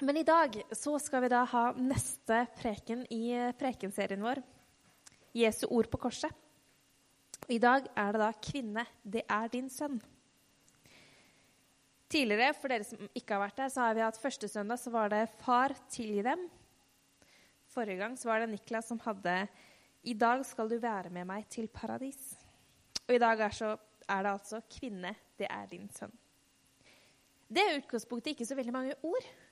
Men i dag så skal vi da ha neste preken i prekenserien vår. Jesu ord på korset. I dag er det da 'Kvinne, det er din sønn'. Tidligere, for dere som ikke har vært der, så har vi hatt første søndag så var det 'Far, tilgi dem'. Forrige gang så var det Niklas som hadde 'I dag skal du være med meg til paradis'. Og i dag er, så, er det altså 'Kvinne, det er din sønn'. Det er utgangspunktet ikke så veldig mange ord.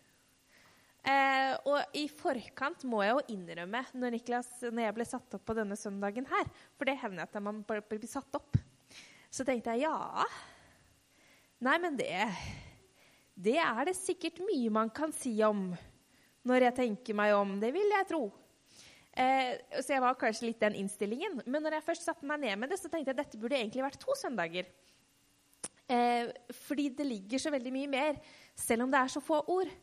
Eh, og i forkant må jeg jo innrømme, når, Niklas, når, jeg ble satt opp på denne søndagen her For det hender at man blir satt opp. Så tenkte jeg ja Nei, men det Det er det sikkert mye man kan si om når jeg tenker meg om. Det vil jeg tro. Eh, så jeg var kanskje litt den innstillingen. Men når jeg først satte meg ned med det, så tenkte jeg at dette burde egentlig vært to søndager. Eh, fordi det ligger så veldig mye mer, selv om det er så få ord.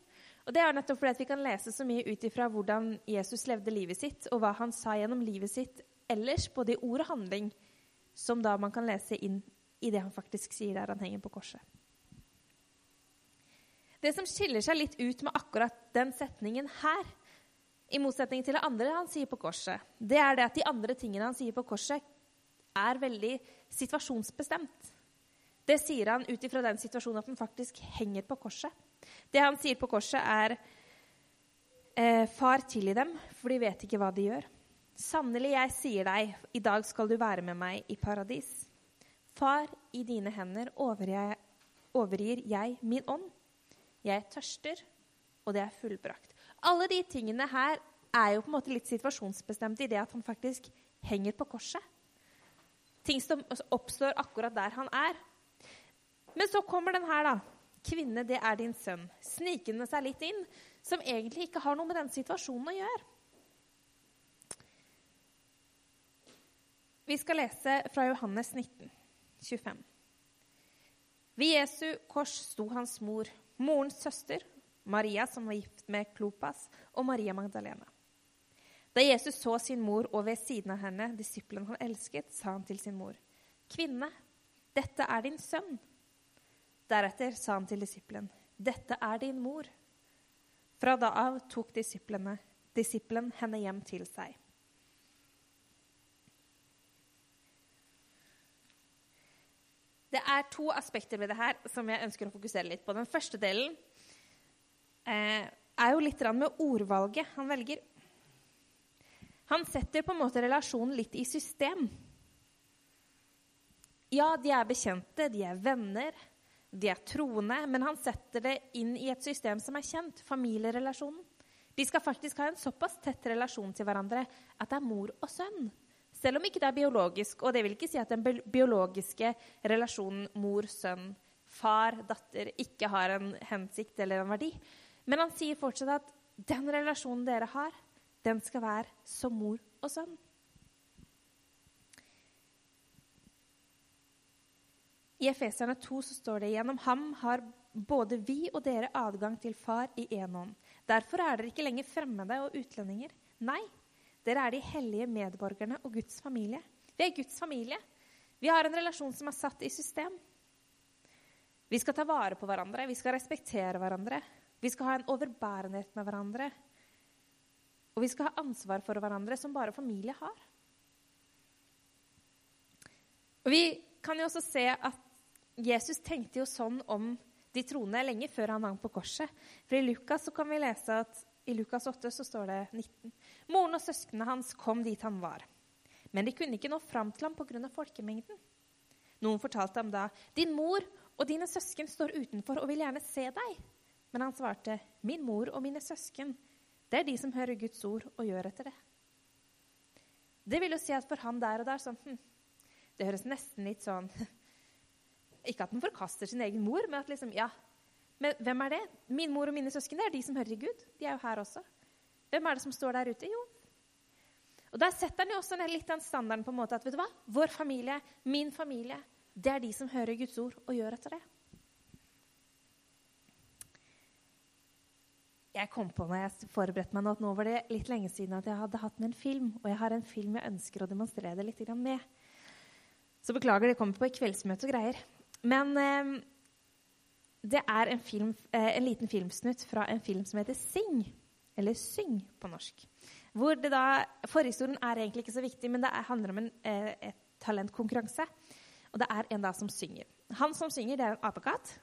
Og Det er nettopp fordi at vi kan lese så mye ut ifra hvordan Jesus levde livet sitt, og hva han sa gjennom livet sitt ellers, både i ord og handling, som da man kan lese inn i det han faktisk sier der han henger på korset. Det som skiller seg litt ut med akkurat den setningen her, i motsetning til det andre han sier på korset, det er det at de andre tingene han sier på korset, er veldig situasjonsbestemt. Det sier han ut ifra den situasjonen at han faktisk henger på korset. Det han sier på korset, er eh, Far, tilgi dem, for de vet ikke hva de gjør. Sannelig, jeg sier deg, i dag skal du være med meg i paradis. Far, i dine hender overgir, overgir jeg min ånd. Jeg tørster, og det er fullbrakt. Alle de tingene her er jo på en måte litt situasjonsbestemte i det at han faktisk henger på korset. Ting som oppstår akkurat der han er. Men så kommer den her, da. Kvinne, det er din sønn. Snikende seg litt inn, som egentlig ikke har noe med den situasjonen å gjøre. Vi skal lese fra Johannes 19, 25. Ved Jesu kors sto hans mor, morens søster, Maria som var gift med Klopas, og Maria Magdalena. Da Jesus så sin mor og ved siden av henne disippelen han elsket, sa han til sin mor, 'Kvinne, dette er din sønn.' Deretter sa han til disippelen, 'Dette er din mor.' Fra da av tok disippelen henne hjem til seg. Det er to aspekter ved det her som jeg ønsker å fokusere litt på. Den første delen eh, er jo litt med ordvalget han velger. Han setter på en måte relasjonen litt i system. Ja, de er bekjente, de er venner, de er troende, men han setter det inn i et system som er kjent, familierelasjonen. De skal faktisk ha en såpass tett relasjon til hverandre at det er mor og sønn. Selv om ikke det er biologisk. Og det vil ikke si at den biologiske relasjonen mor-sønn, far-datter ikke har en hensikt eller en verdi. Men han sier fortsatt at den relasjonen dere har, den skal være som mor og sønn. I Efeserne 2 så står det gjennom ham har både vi og dere adgang til Far i én ånd. Derfor er dere ikke lenger fremmede og utlendinger. Nei, dere er de hellige medborgerne og Guds familie. Vi er Guds familie. Vi har en relasjon som er satt i system. Vi skal ta vare på hverandre, vi skal respektere hverandre. Vi skal ha en overbærenhet med hverandre. Og vi skal ha ansvar for hverandre som bare familie har. Og Vi kan jo også se at Jesus tenkte jo sånn om de troende lenge før han hang på korset. For I Lukas kan vi lese at i Lukas 8 så står det 19. Moren og søsknene hans kom dit han var. Men de kunne ikke nå fram til ham pga. folkemengden. Noen fortalte ham da, 'Din mor og dine søsken står utenfor og vil gjerne se deg.' Men han svarte, 'Min mor og mine søsken, det er de som hører Guds ord og gjør etter det.' Det vil jo si at for han der og der sånn hm, Det høres nesten litt sånn Ikke at man forkaster sin egen mor, men at liksom, ja, men hvem er det? Min mor og mine søsken det er de som hører i Gud. De er jo her også. Hvem er det som står der ute? Jo. Og Der setter han jo også ned litt den standarden på en måte at vet du hva? vår familie, min familie, det er de som hører Guds ord og gjør etter det. Jeg kom på når jeg forberedte meg nå, at nå var det litt lenge siden at jeg hadde hatt med en film. Og jeg har en film jeg ønsker å demonstrere det litt med. Så beklager, det kommer på kveldsmøte og greier. Men eh, det er en, film, eh, en, liten filmsnutt fra en film som heter Sing. Eller Syng på norsk. Hvor det da, Forhistorien er egentlig ikke så viktig, men det er, handler om en eh, talentkonkurranse. Og det er en da som synger. Han som synger, det er en apekatt.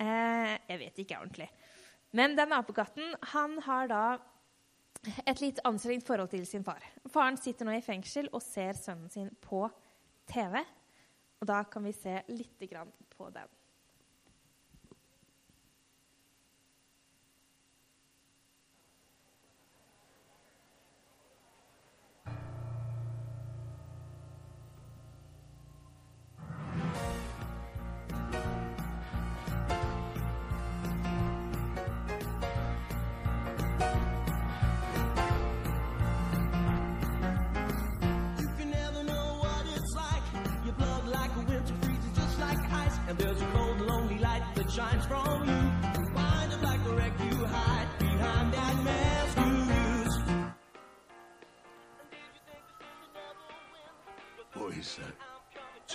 Eh, jeg vet ikke ordentlig. Men den apekatten han har da et litt anstrengt forhold til sin far. Faren sitter nå i fengsel og ser sønnen sin på TV. Og da kan vi se litt på den.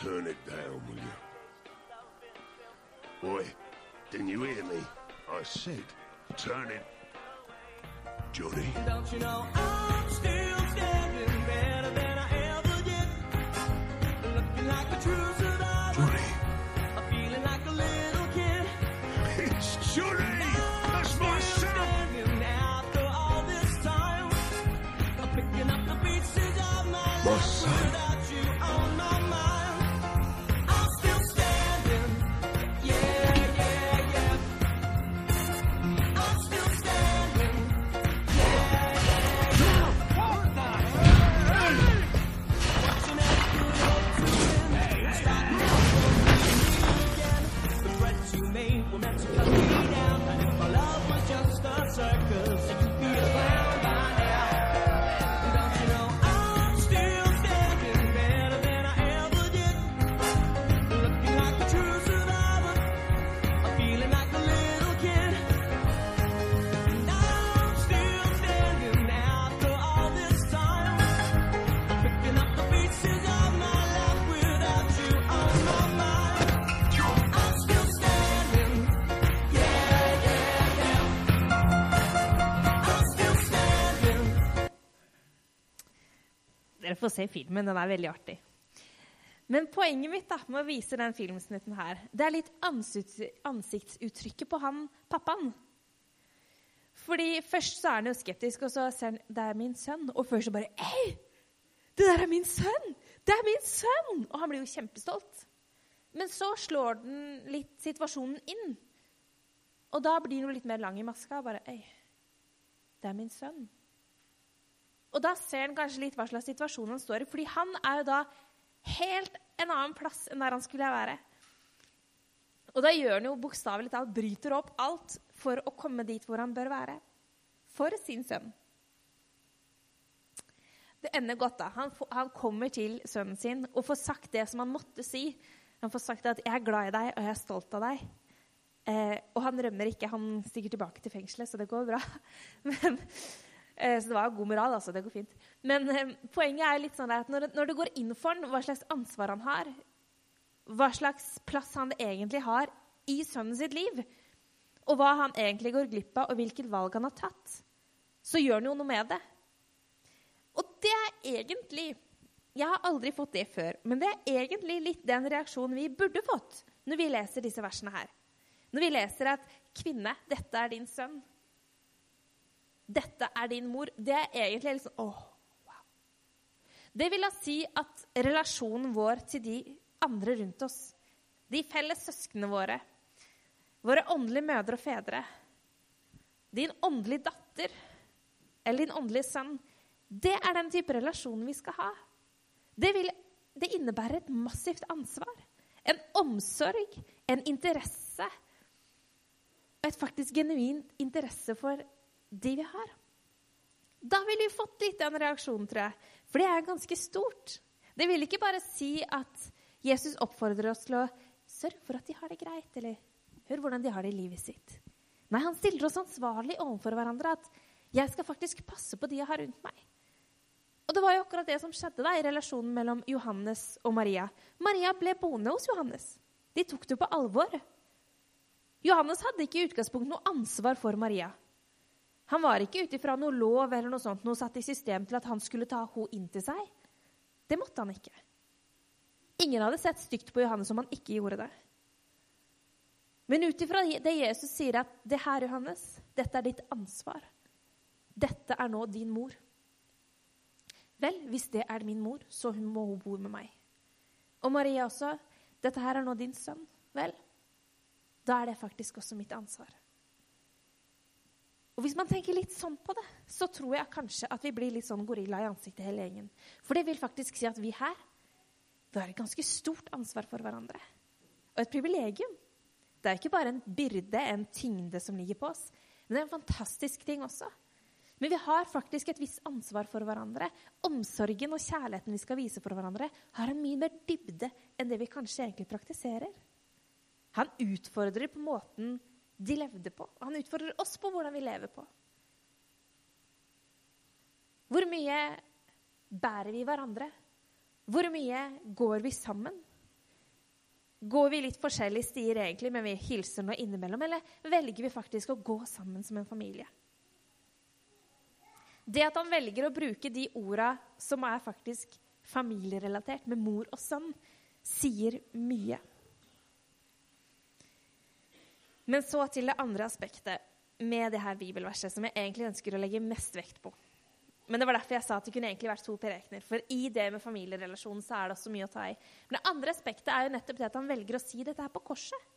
Turn it down, will you? Boy, didn't you hear me? I said, turn it. Johnny. Don't you know I'm still standing better than I ever did? Looking like a true We're meant to me down. And if our love was just a circus, you'd be a clown. Få se filmen. Den er veldig artig. Men poenget mitt da, med å vise den filmsnutten her, det er litt ansiktsuttrykket på han pappaen. Fordi Først så er han jo skeptisk, og så ser han det er min sønn. Og først så bare Ei! Det der er min sønn! Det er min sønn! Og han blir jo kjempestolt. Men så slår den litt situasjonen inn. Og da blir han jo litt mer lang i maska. Bare Ei, det er min sønn. Og da ser han kanskje litt hva slags situasjon han står i. fordi han er jo da helt en annen plass enn der han skulle være. Og da gjør han jo bokstavelig talt bryter opp alt for å komme dit hvor han bør være. For sin sønn. Det ender godt, da. Han, han kommer til sønnen sin og får sagt det som han måtte si. Han får sagt at 'jeg er glad i deg, og jeg er stolt av deg'. Eh, og han rømmer ikke. Han stiger tilbake til fengselet, så det går bra. Men så det var god moral. altså, det går fint. Men eh, poenget er litt sånn at når, når det går inn for ham, hva slags ansvar han har, hva slags plass han egentlig har i sønnen sitt liv, og hva han egentlig går glipp av, og hvilket valg han har tatt, så gjør han jo noe med det. Og det er egentlig Jeg har aldri fått det før, men det er egentlig litt den reaksjonen vi burde fått når vi leser disse versene her. Når vi leser at 'Kvinne, dette er din sønn'. 'Dette er din mor', det er egentlig liksom åh, wow. Det vil da si at relasjonen vår til de andre rundt oss, de felles søsknene våre, våre åndelige mødre og fedre, din åndelige datter eller din åndelige sønn, det er den type relasjon vi skal ha. Det, vil, det innebærer et massivt ansvar. En omsorg, en interesse. Et faktisk genuint interesse for de vi har. Da ville vi fått litt av en reaksjon, tror jeg. For det er ganske stort. Det vil ikke bare si at Jesus oppfordrer oss til å sørge for at de har det greit, eller hør hvordan de har det i livet sitt. Nei, han stiller oss ansvarlig overfor hverandre. At jeg skal faktisk passe på de jeg har rundt meg. Og det var jo akkurat det som skjedde da, i relasjonen mellom Johannes og Maria. Maria ble boende hos Johannes. De tok det på alvor. Johannes hadde ikke i utgangspunktet noe ansvar for Maria. Han var ikke ut ifra noe lov eller noe sånt, noe satt i system til at han skulle ta henne inn til seg. Det måtte han ikke. Ingen hadde sett stygt på Johannes om han ikke gjorde det. Men ut ifra det Jesus sier at 'det her, Johannes, dette er ditt ansvar'. Dette er nå din mor. Vel, hvis det er min mor, så må hun bo med meg. Og Maria også. Dette her er nå din sønn. Vel, da er det faktisk også mitt ansvar. Og Hvis man tenker litt sånn på det, så tror jeg kanskje at vi blir litt sånn gorilla i ansiktet hele gjengen. For det vil faktisk si at vi her vi har et ganske stort ansvar for hverandre. Og et privilegium. Det er ikke bare en byrde, en tyngde som ligger på oss, men det er en fantastisk ting også. Men vi har faktisk et visst ansvar for hverandre. Omsorgen og kjærligheten vi skal vise for hverandre, har en mye mer dybde enn det vi kanskje egentlig praktiserer. Han utfordrer på måten de levde på. Han utfordrer oss på hvordan vi lever på. Hvor mye bærer vi hverandre? Hvor mye går vi sammen? Går vi litt forskjellige stier egentlig, men vi hilser nå innimellom? Eller velger vi faktisk å gå sammen som en familie? Det at han velger å bruke de orda som er faktisk familierelatert, med mor og sønn, sier mye. Men så til det andre aspektet med det her bibelverset, som jeg egentlig ønsker å legge mest vekt på. Men det var derfor jeg sa at det kunne egentlig vært to prekener. For i det med familierelasjonen så er det også mye å ta i. Men det andre aspektet er jo nettopp det at han velger å si dette her på korset.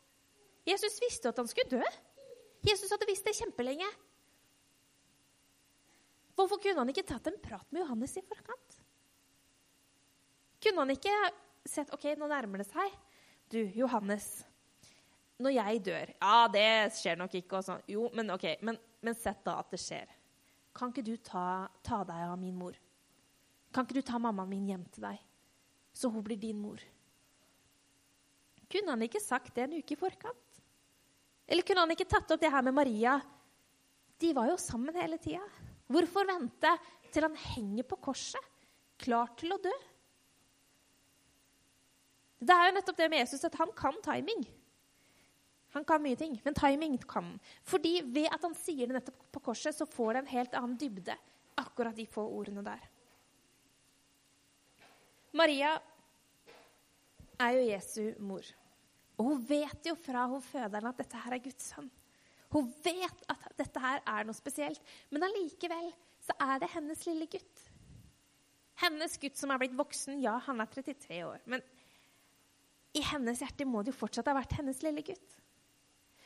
Jesus visste at han skulle dø. Jesus hadde visst det kjempelenge. Hvorfor kunne han ikke tatt en prat med Johannes i forkant? Kunne han ikke sett OK, nå nærmer det seg. Du, Johannes, når jeg dør Ja, det skjer nok ikke. og sånn. Jo, men ok, men, men, sett da at det skjer. Kan ikke du ta, ta, deg av min mor? Kan ikke du ta mammaen min hjem til deg, så hun blir din mor? Kunne han ikke sagt det en uke i forkant? Eller kunne han ikke tatt opp det her med Maria? De var jo sammen hele tida. Hvorfor vente til han henger på korset, klar til å dø? Det er jo nettopp det med Jesus at han kan timing. Han kan mye ting, men timing kan han. Fordi ved at han sier det nettopp på korset, så får det en helt annen dybde. Akkurat de få ordene der. Maria er jo Jesu mor. Og hun vet jo fra hun føderen at dette her er Guds sønn. Hun vet at dette her er noe spesielt, men allikevel så er det hennes lille gutt. Hennes gutt som er blitt voksen. Ja, han er 33 år. Men i hennes hjerte må det jo fortsatt ha vært hennes lille gutt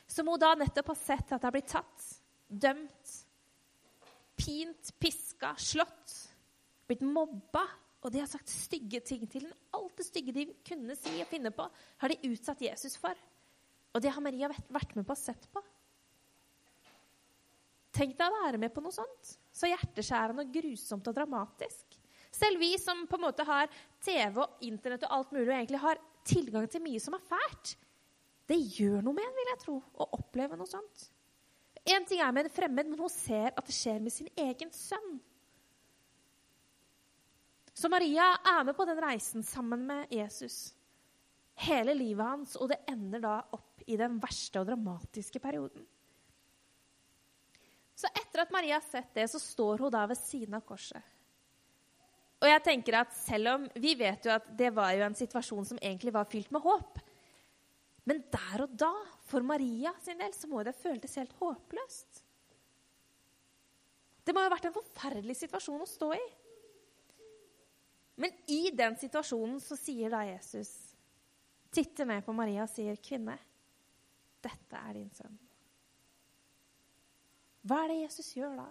som hun da nettopp har sett at har blitt tatt, dømt, pint, piska, slått, blitt mobba. Og de har sagt stygge ting til henne. Alt det stygge de kunne si og finne på, har de utsatt Jesus for. Og det har Maria vært med på og sett på. Tenk deg å være med på noe sånt. Så hjerteskjærende og grusomt og dramatisk. Selv vi som på en måte har TV og Internett og alt mulig, og egentlig har tilgang til mye som er fælt, det gjør noe med en, vil jeg tro, å oppleve noe sånt. Én ting er med en fremmed, men hun ser at det skjer med sin egen sønn. Så Maria er med på den reisen sammen med Jesus hele livet hans, og det ender da opp i den verste og dramatiske perioden. Så etter at Maria har sett det, så står hun da ved siden av korset. Og jeg tenker at selv om Vi vet jo at det var jo en situasjon som egentlig var fylt med håp. Men der og da, for Maria sin del, så må det føltes helt håpløst. Det må jo ha vært en forferdelig situasjon å stå i. Men i den situasjonen så sier da Jesus, titter ned på Maria og sier, 'Kvinne, dette er din sønn'. Hva er det Jesus gjør da?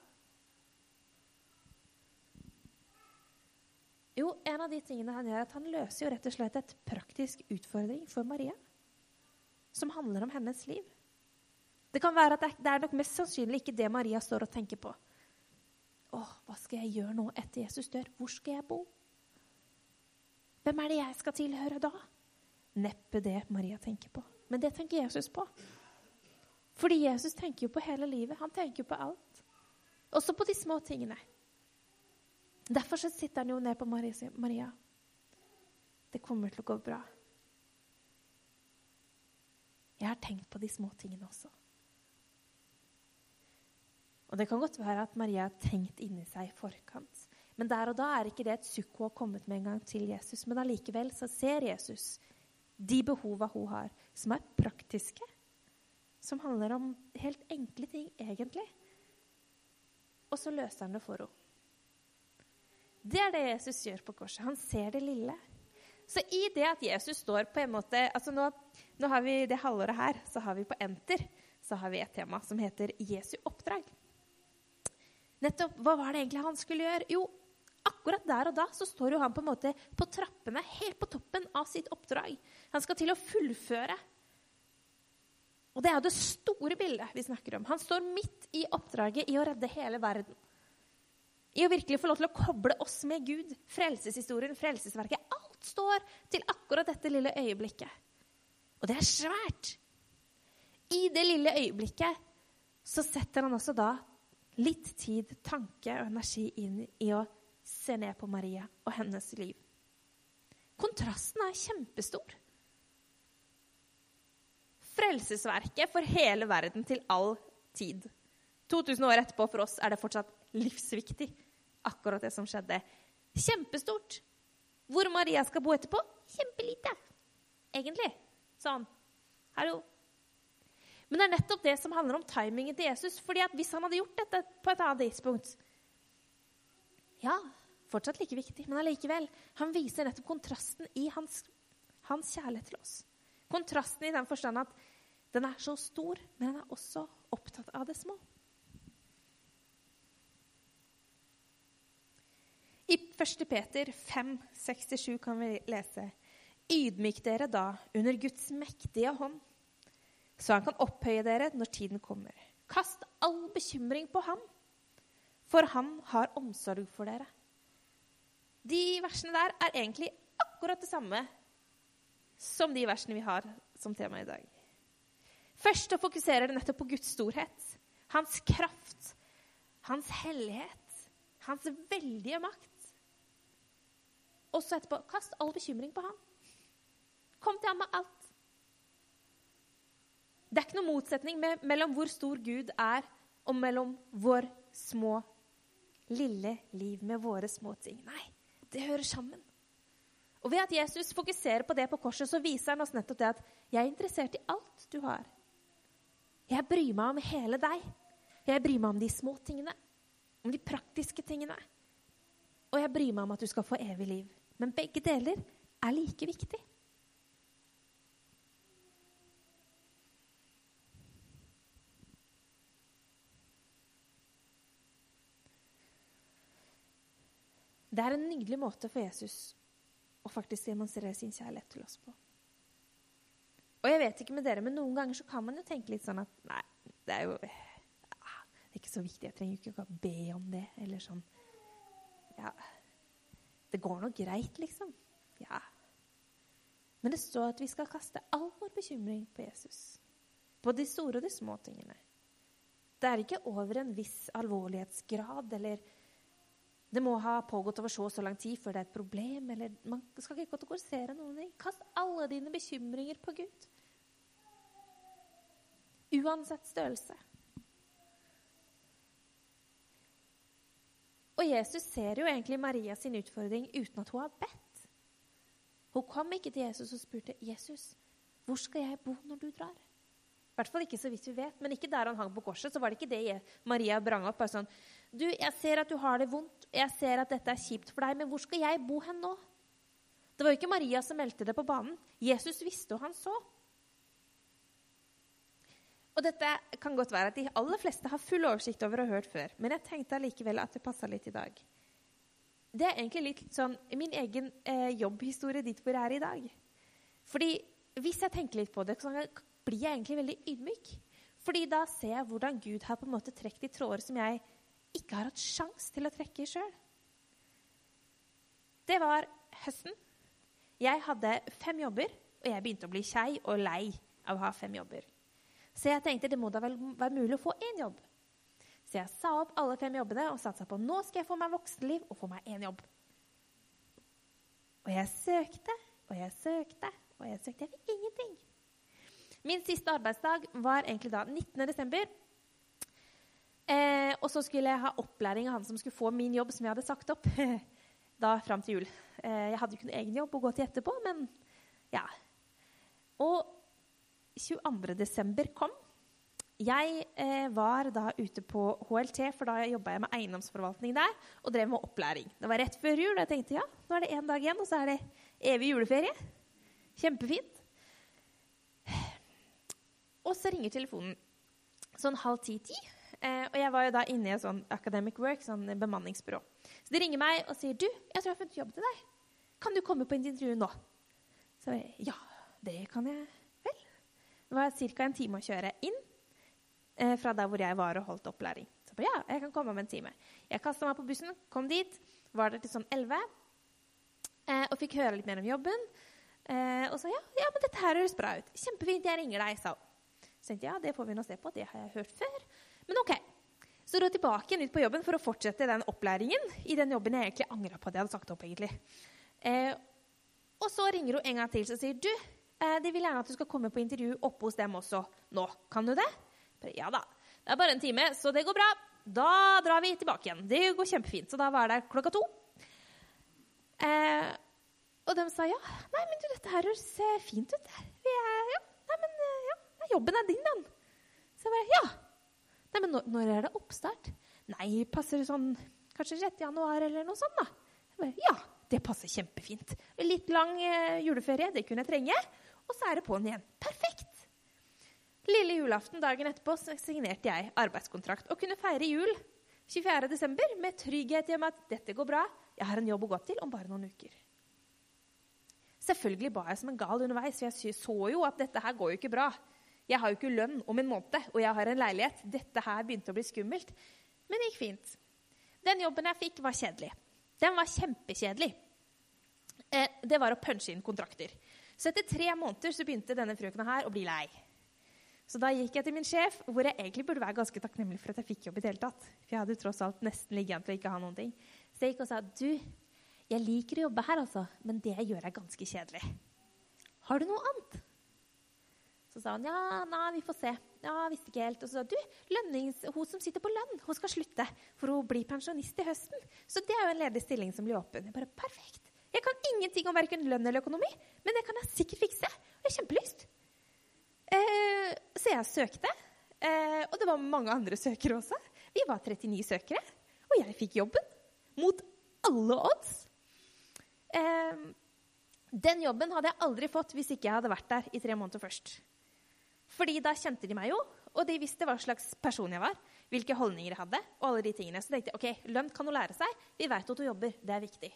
Jo, en av de tingene han gjør, er at han løser jo rett og slett et praktisk utfordring for Maria som handler om hennes liv. Det kan være at det er nok mest sannsynlig ikke det Maria står og tenker på. Åh, hva skal jeg gjøre nå etter Jesus dør? Hvor skal jeg bo? Hvem er det jeg skal tilhøre da? Neppe det Maria tenker på. Men det tenker Jesus på. Fordi Jesus tenker jo på hele livet. Han tenker jo på alt. Også på de små tingene. Derfor sitter han jo ned på Maria 'Maria, det kommer til å gå bra.' Jeg har tenkt på de små tingene også. Og Det kan godt være at Maria har tenkt inni seg i forkant. Men der og da er ikke det et sukk hun har kommet med en gang til Jesus. Men allikevel så ser Jesus de behova hun har, som er praktiske. Som handler om helt enkle ting, egentlig. Og så løser han det for henne. Det er det Jesus gjør på korset. Han ser det lille. Så i det at Jesus står på en måte altså nå, nå har vi Det halvåret her så har vi på Enter så har vi et tema som heter Jesu oppdrag. Nettopp, Hva var det egentlig han skulle gjøre? Jo, akkurat der og da så står jo han på en måte på trappene, helt på toppen av sitt oppdrag. Han skal til å fullføre. Og det er det store bildet vi snakker om. Han står midt i oppdraget i å redde hele verden. I å virkelig få lov til å koble oss med Gud, frelseshistorien, frelsesverket. Alt står til akkurat dette lille øyeblikket. Og det er svært. I det lille øyeblikket så setter han også da litt tid, tanke og energi inn i å se ned på Maria og hennes liv. Kontrasten er kjempestor. Frelsesverket for hele verden til all tid. 2000 år etterpå for oss er det fortsatt livsviktig, akkurat det som skjedde. Kjempestort. Hvor Maria skal bo etterpå? Kjempelite. Egentlig. Sånn. Hallo. Men det er nettopp det som handler om timingen til Jesus. fordi at Hvis han hadde gjort dette på et annet tidspunkt Ja, fortsatt like viktig, men allikevel. Han viser nettopp kontrasten i hans, hans kjærlighet til oss. Kontrasten i den forstand at den er så stor, men den er også opptatt av det små. I 1. Peter 5, 67 kan vi lese Ydmyk dere da under Guds mektige hånd, så han kan opphøye dere når tiden kommer. Kast all bekymring på ham, for han har omsorg for dere. De versene der er egentlig akkurat det samme som de versene vi har som tema i dag. Først så fokuserer det nettopp på Guds storhet, hans kraft, hans hellighet, hans veldige makt. Og så etterpå kast all bekymring på ham. Kom til ham med alt. Det er ikke noen motsetning mellom hvor stor Gud er, og mellom vår små, lille liv med våre små ting. Nei, det hører sammen. Og Ved at Jesus fokuserer på det på korset, så viser han oss nettopp det at jeg er interessert i alt du har. Jeg bryr meg om hele deg. Jeg bryr meg om de små tingene, om de praktiske tingene. Og jeg bryr meg om at du skal få evig liv. Men begge deler er like viktig. Det er en nydelig måte for Jesus å faktisk demonstrere sin kjærlighet til oss på. Og jeg vet ikke med dere, men Noen ganger så kan man jo tenke litt sånn at nei, det er jo ja, det er ikke så viktig. Jeg trenger jo ikke å be om det. Eller sånn Ja, det går nå greit, liksom. Ja. Men det står at vi skal kaste all vår bekymring på Jesus. På de store og de små tingene. Det er ikke over en viss alvorlighetsgrad eller det må ha pågått over så og så lang tid før det er et problem. eller Man skal ikke kategorisere noen ting. Kast alle dine bekymringer på Gud. Uansett størrelse. Og Jesus ser jo egentlig Maria sin utfordring uten at hun har bedt. Hun kom ikke til Jesus og spurte Jesus, hvor skal jeg bo når du drar. I hvert fall ikke så vidt vi vet, men ikke der han hang på korset. så var det ikke det Maria brang opp. bare sånn, du, jeg ser at du har det vondt, jeg ser at dette er kjipt for deg, men hvor skal jeg bo hen nå? Det var jo ikke Maria som meldte det på banen. Jesus visste, og han så. Og dette kan godt være at de aller fleste har full oversikt over og hørt før, men jeg tenkte allikevel at det passa litt i dag. Det er egentlig litt sånn min egen eh, jobbhistorie dit hvor jeg er i dag. Fordi hvis jeg tenker litt på det, så blir jeg egentlig veldig ydmyk. Fordi da ser jeg hvordan Gud har på en måte trukket i tråder som jeg ikke har hatt sjans til å trekke i sjøl. Det var høsten. Jeg hadde fem jobber, og jeg begynte å bli kjei og lei av å ha fem jobber. Så jeg tenkte det må da vel være mulig å få én jobb. Så jeg sa opp alle fem jobbene og satsa på nå skal jeg få meg voksenliv og få meg én jobb. Og jeg søkte og jeg søkte og jeg søkte. Jeg fikk ingenting. Min siste arbeidsdag var egentlig da 19. desember. Eh, og så skulle jeg ha opplæring av han som skulle få min jobb, som jeg hadde sagt opp. da fram til jul. Eh, jeg hadde jo ikke noen egen jobb å gå til etterpå, men ja. Og 22. desember kom. Jeg eh, var da ute på HLT, for da jobba jeg med eiendomsforvaltning der. Og drev med opplæring. Det var rett før jul, og jeg tenkte ja, nå er det én dag igjen, og så er det evig juleferie. Kjempefint. Og så ringer telefonen sånn halv ti-ti. Eh, og jeg var jo da inne i et sånn Academic Work, sånn bemanningsbyrå. Så de ringer meg og sier du, jeg tror jeg har funnet jobb til deg. Kan du komme på intervju nå? Så jeg, ja, det kan jeg. Det var ca. en time å kjøre inn eh, fra der hvor jeg var og holdt opplæring. Så ja, jeg kan komme om en time. Jeg kasta meg på bussen, kom dit, var der til sånn 11. Eh, og fikk høre litt mer om jobben. Eh, og sa ja, ja, men dette her høres bra ut. Kjempefint, jeg ringer deg, sa hun. Så tenkte jeg, ja, det får vi nå se på. Det har jeg hørt før. Men OK. Så dro jeg tilbake igjen ut på jobben for å fortsette den opplæringen i den jobben jeg egentlig angra på at jeg hadde sagt opp. egentlig. Eh, og så ringer hun en gang til og sier du, de vil gjerne at du skal komme på intervju oppe hos dem også nå. Kan du det? Ja da. Det er bare en time, så det går bra. Da drar vi tilbake igjen. Det går kjempefint. Så da var jeg der klokka to. Eh, og de sa ja. Nei, men du, dette her høres eh, fint ut. Er, ja, nei, men eh, ja, jobben er din, den. Så jeg bare ja. Nei, men når, når, er det oppstart? Nei, passer det sånn kanskje 6. januar eller noe sånt, da? Jeg bare, ja, det passer kjempefint. Litt lang eh, juleferie, det kunne jeg trenge. Og så er det på'n igjen. Perfekt! Lille julaften dagen etterpå signerte jeg arbeidskontrakt og kunne feire jul 24.12. med trygghet i at dette går bra, jeg har en jobb å gå til om bare noen uker. Selvfølgelig ba jeg som en gal underveis, for jeg så jo at dette her går jo ikke bra. Jeg har jo ikke lønn om en måned, og jeg har en leilighet. Dette her begynte å bli skummelt. Men det gikk fint. Den jobben jeg fikk, var kjedelig. Den var kjempekjedelig. Eh, det var å punche inn kontrakter. Så etter tre måneder så begynte denne frøkena her å bli lei. Så da gikk jeg til min sjef, hvor jeg egentlig burde være ganske takknemlig for at jeg fikk jobb i det hele tatt. For jeg hadde jo tross alt nesten ligget an til å ikke ha noen ting. Så jeg gikk og sa du, jeg liker å jobbe her, altså, men det jeg gjør, er ganske kjedelig. Har du noe annet? Så sa han ja, nei, vi får se. Ja, visste ikke helt. Og så sa du, lønnings, hun som sitter på lønn, hun skal slutte for hun blir pensjonist i høsten. Så det er jo en ledig stilling som blir åpen. Jeg bare, perfekt. Jeg kan ingenting om verken lønn eller økonomi, men det kan jeg sikkert fikse. Jeg har kjempelyst. Eh, så jeg søkte, eh, og det var mange andre søkere også. Vi var 39 søkere, og jeg fikk jobben. Mot alle odds. Eh, den jobben hadde jeg aldri fått hvis ikke jeg hadde vært der i tre måneder først. Fordi da kjente de meg jo, og de visste hva slags person jeg var. Hvilke holdninger jeg hadde. og alle de tingene. Så tenkte jeg ok, lønn kan hun lære seg. Vi vet at hun jobber. Det er viktig.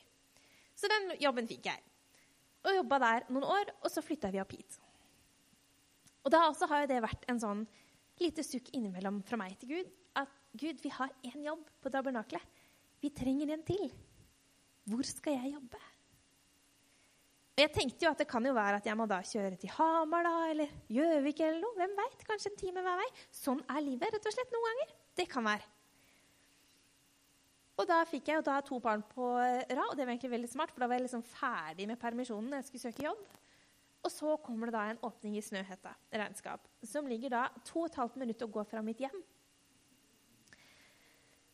Så den jobben fikk jeg. Og jobba der noen år, og så flytta vi opp hit. Og da også har det vært en sånn lite sukk innimellom fra meg til Gud. At Gud, vi har én jobb på tabernakelet. Vi trenger en til. Hvor skal jeg jobbe? Og jeg tenkte jo at det kan jo være at jeg må da kjøre til Hamar da, eller Gjøvik eller noe. Hvem veit? Kanskje en time hver vei. Sånn er livet rett og slett noen ganger. Det kan være. Og da fikk jeg jo da to barn på rad, og det var egentlig veldig smart, for da var jeg liksom ferdig med permisjonen når jeg skulle søke jobb. Og så kommer det da en åpning i Snøhetta regnskap, som ligger da to og et halvt minutt å gå fra mitt hjem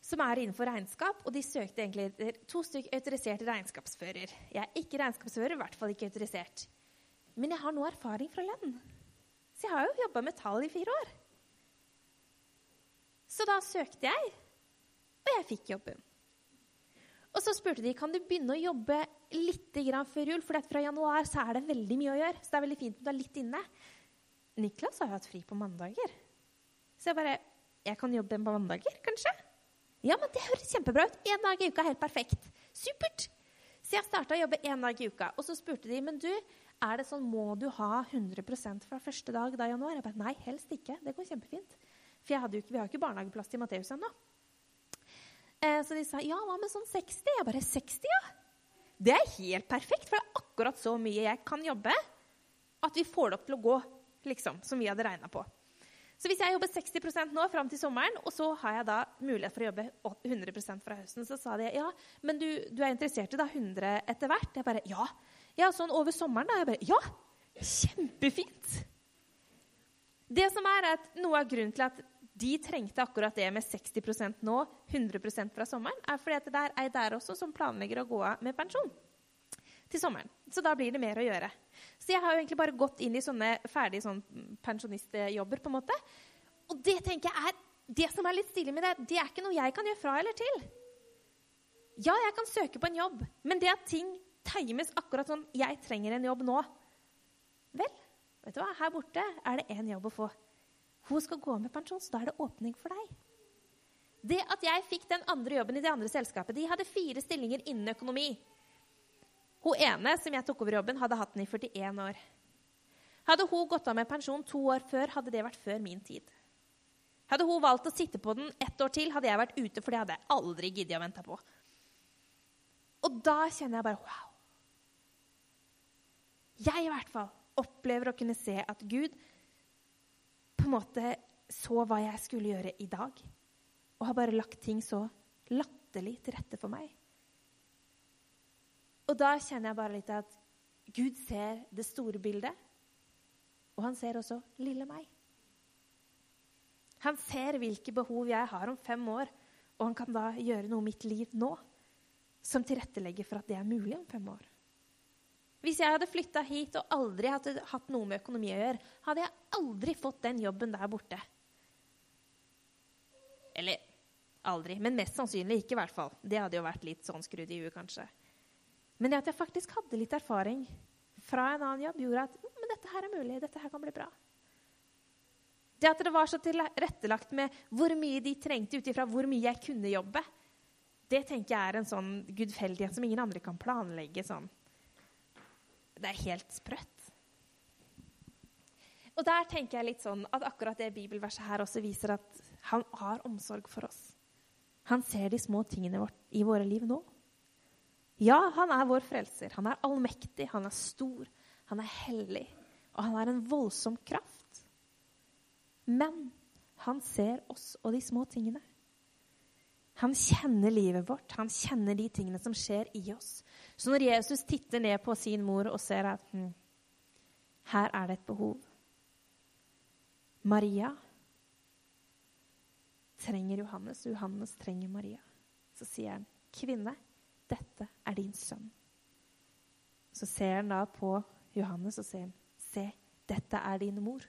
som er innenfor regnskap, og de søkte egentlig etter to stykker autoriserte regnskapsfører. Jeg er ikke regnskapsfører, i hvert fall ikke autorisert. Men jeg har nå erfaring fra lønn. Så jeg har jo jobba med tall i fire år. Så da søkte jeg, og jeg fikk jobben. Og så spurte de kan du begynne å jobbe litt før jul, for fra januar så er det veldig mye å gjøre. Så det er veldig fint om du er litt inne. Niklas har jo hatt fri på mandager. Så jeg bare Jeg kan jobbe på mandager, kanskje? Ja, men det høres kjempebra ut. Én dag i uka er helt perfekt. Supert! Så jeg starta å jobbe én dag i uka. Og så spurte de men du, er det sånn, må du ha 100% fra første dag da i januar. Jeg bare, Nei, helst ikke. Det går kjempefint. For hadde jo ikke, vi har jo ikke barnehageplass til Matteus ennå. Eh, så de sa ja, hva med sånn 60? Jeg bare 60, ja. Det er helt perfekt, for det er akkurat så mye jeg kan jobbe at vi får det opp til å gå, liksom, som vi hadde regna på. Så hvis jeg jobber 60% nå fram til sommeren, og så har jeg da mulighet for å jobbe 100% fra høsten, så sa de ja, men du, du er interessert i da 100 etter hvert? Jeg bare ja. Ja, sånn over sommeren, da? Jeg bare ja. Kjempefint. Det som er, er at Noe av grunnen til at de trengte akkurat det med 60% nå, 100% fra sommeren, er fordi at det er ei der også som planlegger å gå av med pensjon til sommeren. Så da blir det mer å gjøre. Så jeg har jo egentlig bare gått inn i sånne ferdige sånn pensjonistjobber. på en måte. Og det tenker jeg er, det som er litt stilig med det, det er ikke noe jeg kan gjøre fra eller til. Ja, jeg kan søke på en jobb, men det at ting times akkurat sånn Jeg trenger en jobb nå. Vel, vet du hva? her borte er det én jobb å få. Hun skal gå med pensjon, så da er det åpning for deg. Det at jeg fikk den andre jobben i det andre selskapet De hadde fire stillinger innen økonomi. Hun ene som jeg tok over jobben, hadde hatt den i 41 år. Hadde hun gått av med pensjon to år før, hadde det vært før min tid. Hadde hun valgt å sitte på den ett år til, hadde jeg vært ute, for det hadde jeg aldri giddet å vente på. Og da kjenner jeg bare wow. Jeg i hvert fall opplever å kunne se at Gud en måte så hva jeg skulle gjøre i dag, og har bare lagt ting så latterlig til rette for meg. Og da kjenner jeg bare litt at Gud ser det store bildet, og han ser også lille meg. Han ser hvilke behov jeg har om fem år, og han kan da gjøre noe i mitt liv nå som tilrettelegger for at det er mulig om fem år. Hvis jeg hadde flytta hit og aldri hadde hatt noe med økonomi å gjøre, hadde jeg aldri fått den jobben der borte. Eller aldri, men mest sannsynlig ikke. i hvert fall. Det hadde jo vært litt sånn skrudd i huet, kanskje. Men det at jeg faktisk hadde litt erfaring fra en annen jobb, gjorde at men dette her er mulig. Dette her kan bli bra. Det at det var så tilrettelagt med hvor mye de trengte ut ifra hvor mye jeg kunne jobbe, det tenker jeg er en sånn gudfeldighet som ingen andre kan planlegge sånn. Det er helt sprøtt. Og der tenker jeg litt sånn at akkurat det bibelverset her også viser at han har omsorg for oss. Han ser de små tingene i våre liv nå. Ja, han er vår frelser. Han er allmektig, han er stor, han er hellig. Og han er en voldsom kraft. Men han ser oss og de små tingene. Han kjenner livet vårt, han kjenner de tingene som skjer i oss. Så når Jesus titter ned på sin mor og ser at hm, her er det et behov Maria trenger Johannes, Johannes trenger Maria. Så sier han, 'Kvinne, dette er din sønn. Så ser han da på Johannes og sier, se, dette er din mor.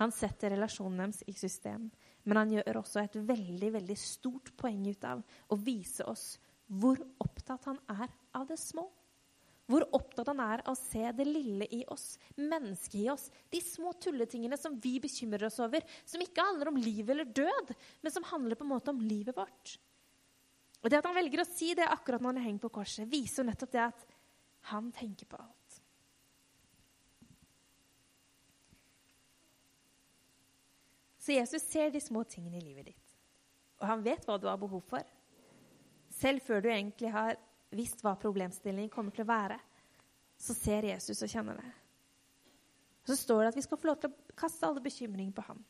Han setter relasjonen deres i system, men han gjør også et veldig veldig stort poeng ut av å vise oss hvor opptatt han er av det små. Hvor opptatt han er av å se det lille i oss, mennesket i oss. De små tulletingene som vi bekymrer oss over, som ikke handler om liv eller død, men som handler på en måte om livet vårt. Og det at han velger å si det akkurat når han henger på korset, viser jo nettopp det at han tenker på alt. Så Jesus ser de små tingene i livet ditt. Og han vet hva du har behov for. Selv før du egentlig har visst hva problemstillingen kommer til å være, så ser Jesus og kjenner det. Og så står det at vi skal få lov til å kaste alle bekymringer på ham.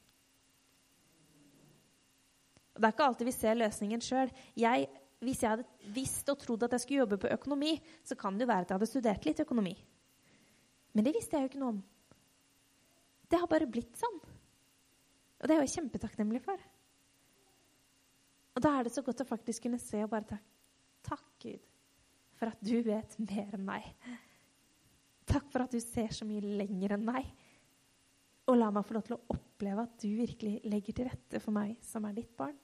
Og Det er ikke alltid vi ser løsningen sjøl. Hvis jeg hadde visst og trodd at jeg skulle jobbe på økonomi, så kan det jo være at jeg hadde studert litt økonomi. Men det visste jeg jo ikke noe om. Det har bare blitt sånn. Og det er jeg kjempetakknemlig for. Og da er det så godt å faktisk kunne se og bare takke Takk, Gud, for at du vet mer enn meg. Takk for at du ser så mye lenger enn meg. Og la meg få lov til å oppleve at du virkelig legger til rette for meg som er ditt barn.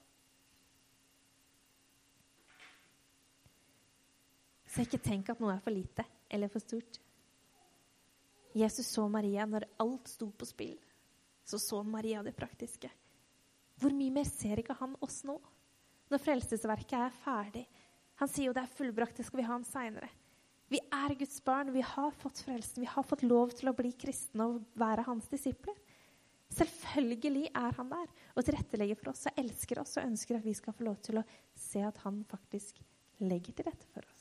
Så ikke tenk at noe er for lite eller for stort. Jesus så Maria når alt sto på spill. Så så Maria det praktiske. Hvor mye mer ser ikke han oss nå? Når frelsesverket er ferdig. Han sier jo det er fullbrakt, det skal vi ha ham seinere. Vi er Guds barn, vi har fått frelsen, vi har fått lov til å bli kristne og være hans disipler. Selvfølgelig er han der og tilrettelegger for oss og elsker oss og ønsker at vi skal få lov til å se at han faktisk legger til rette for oss.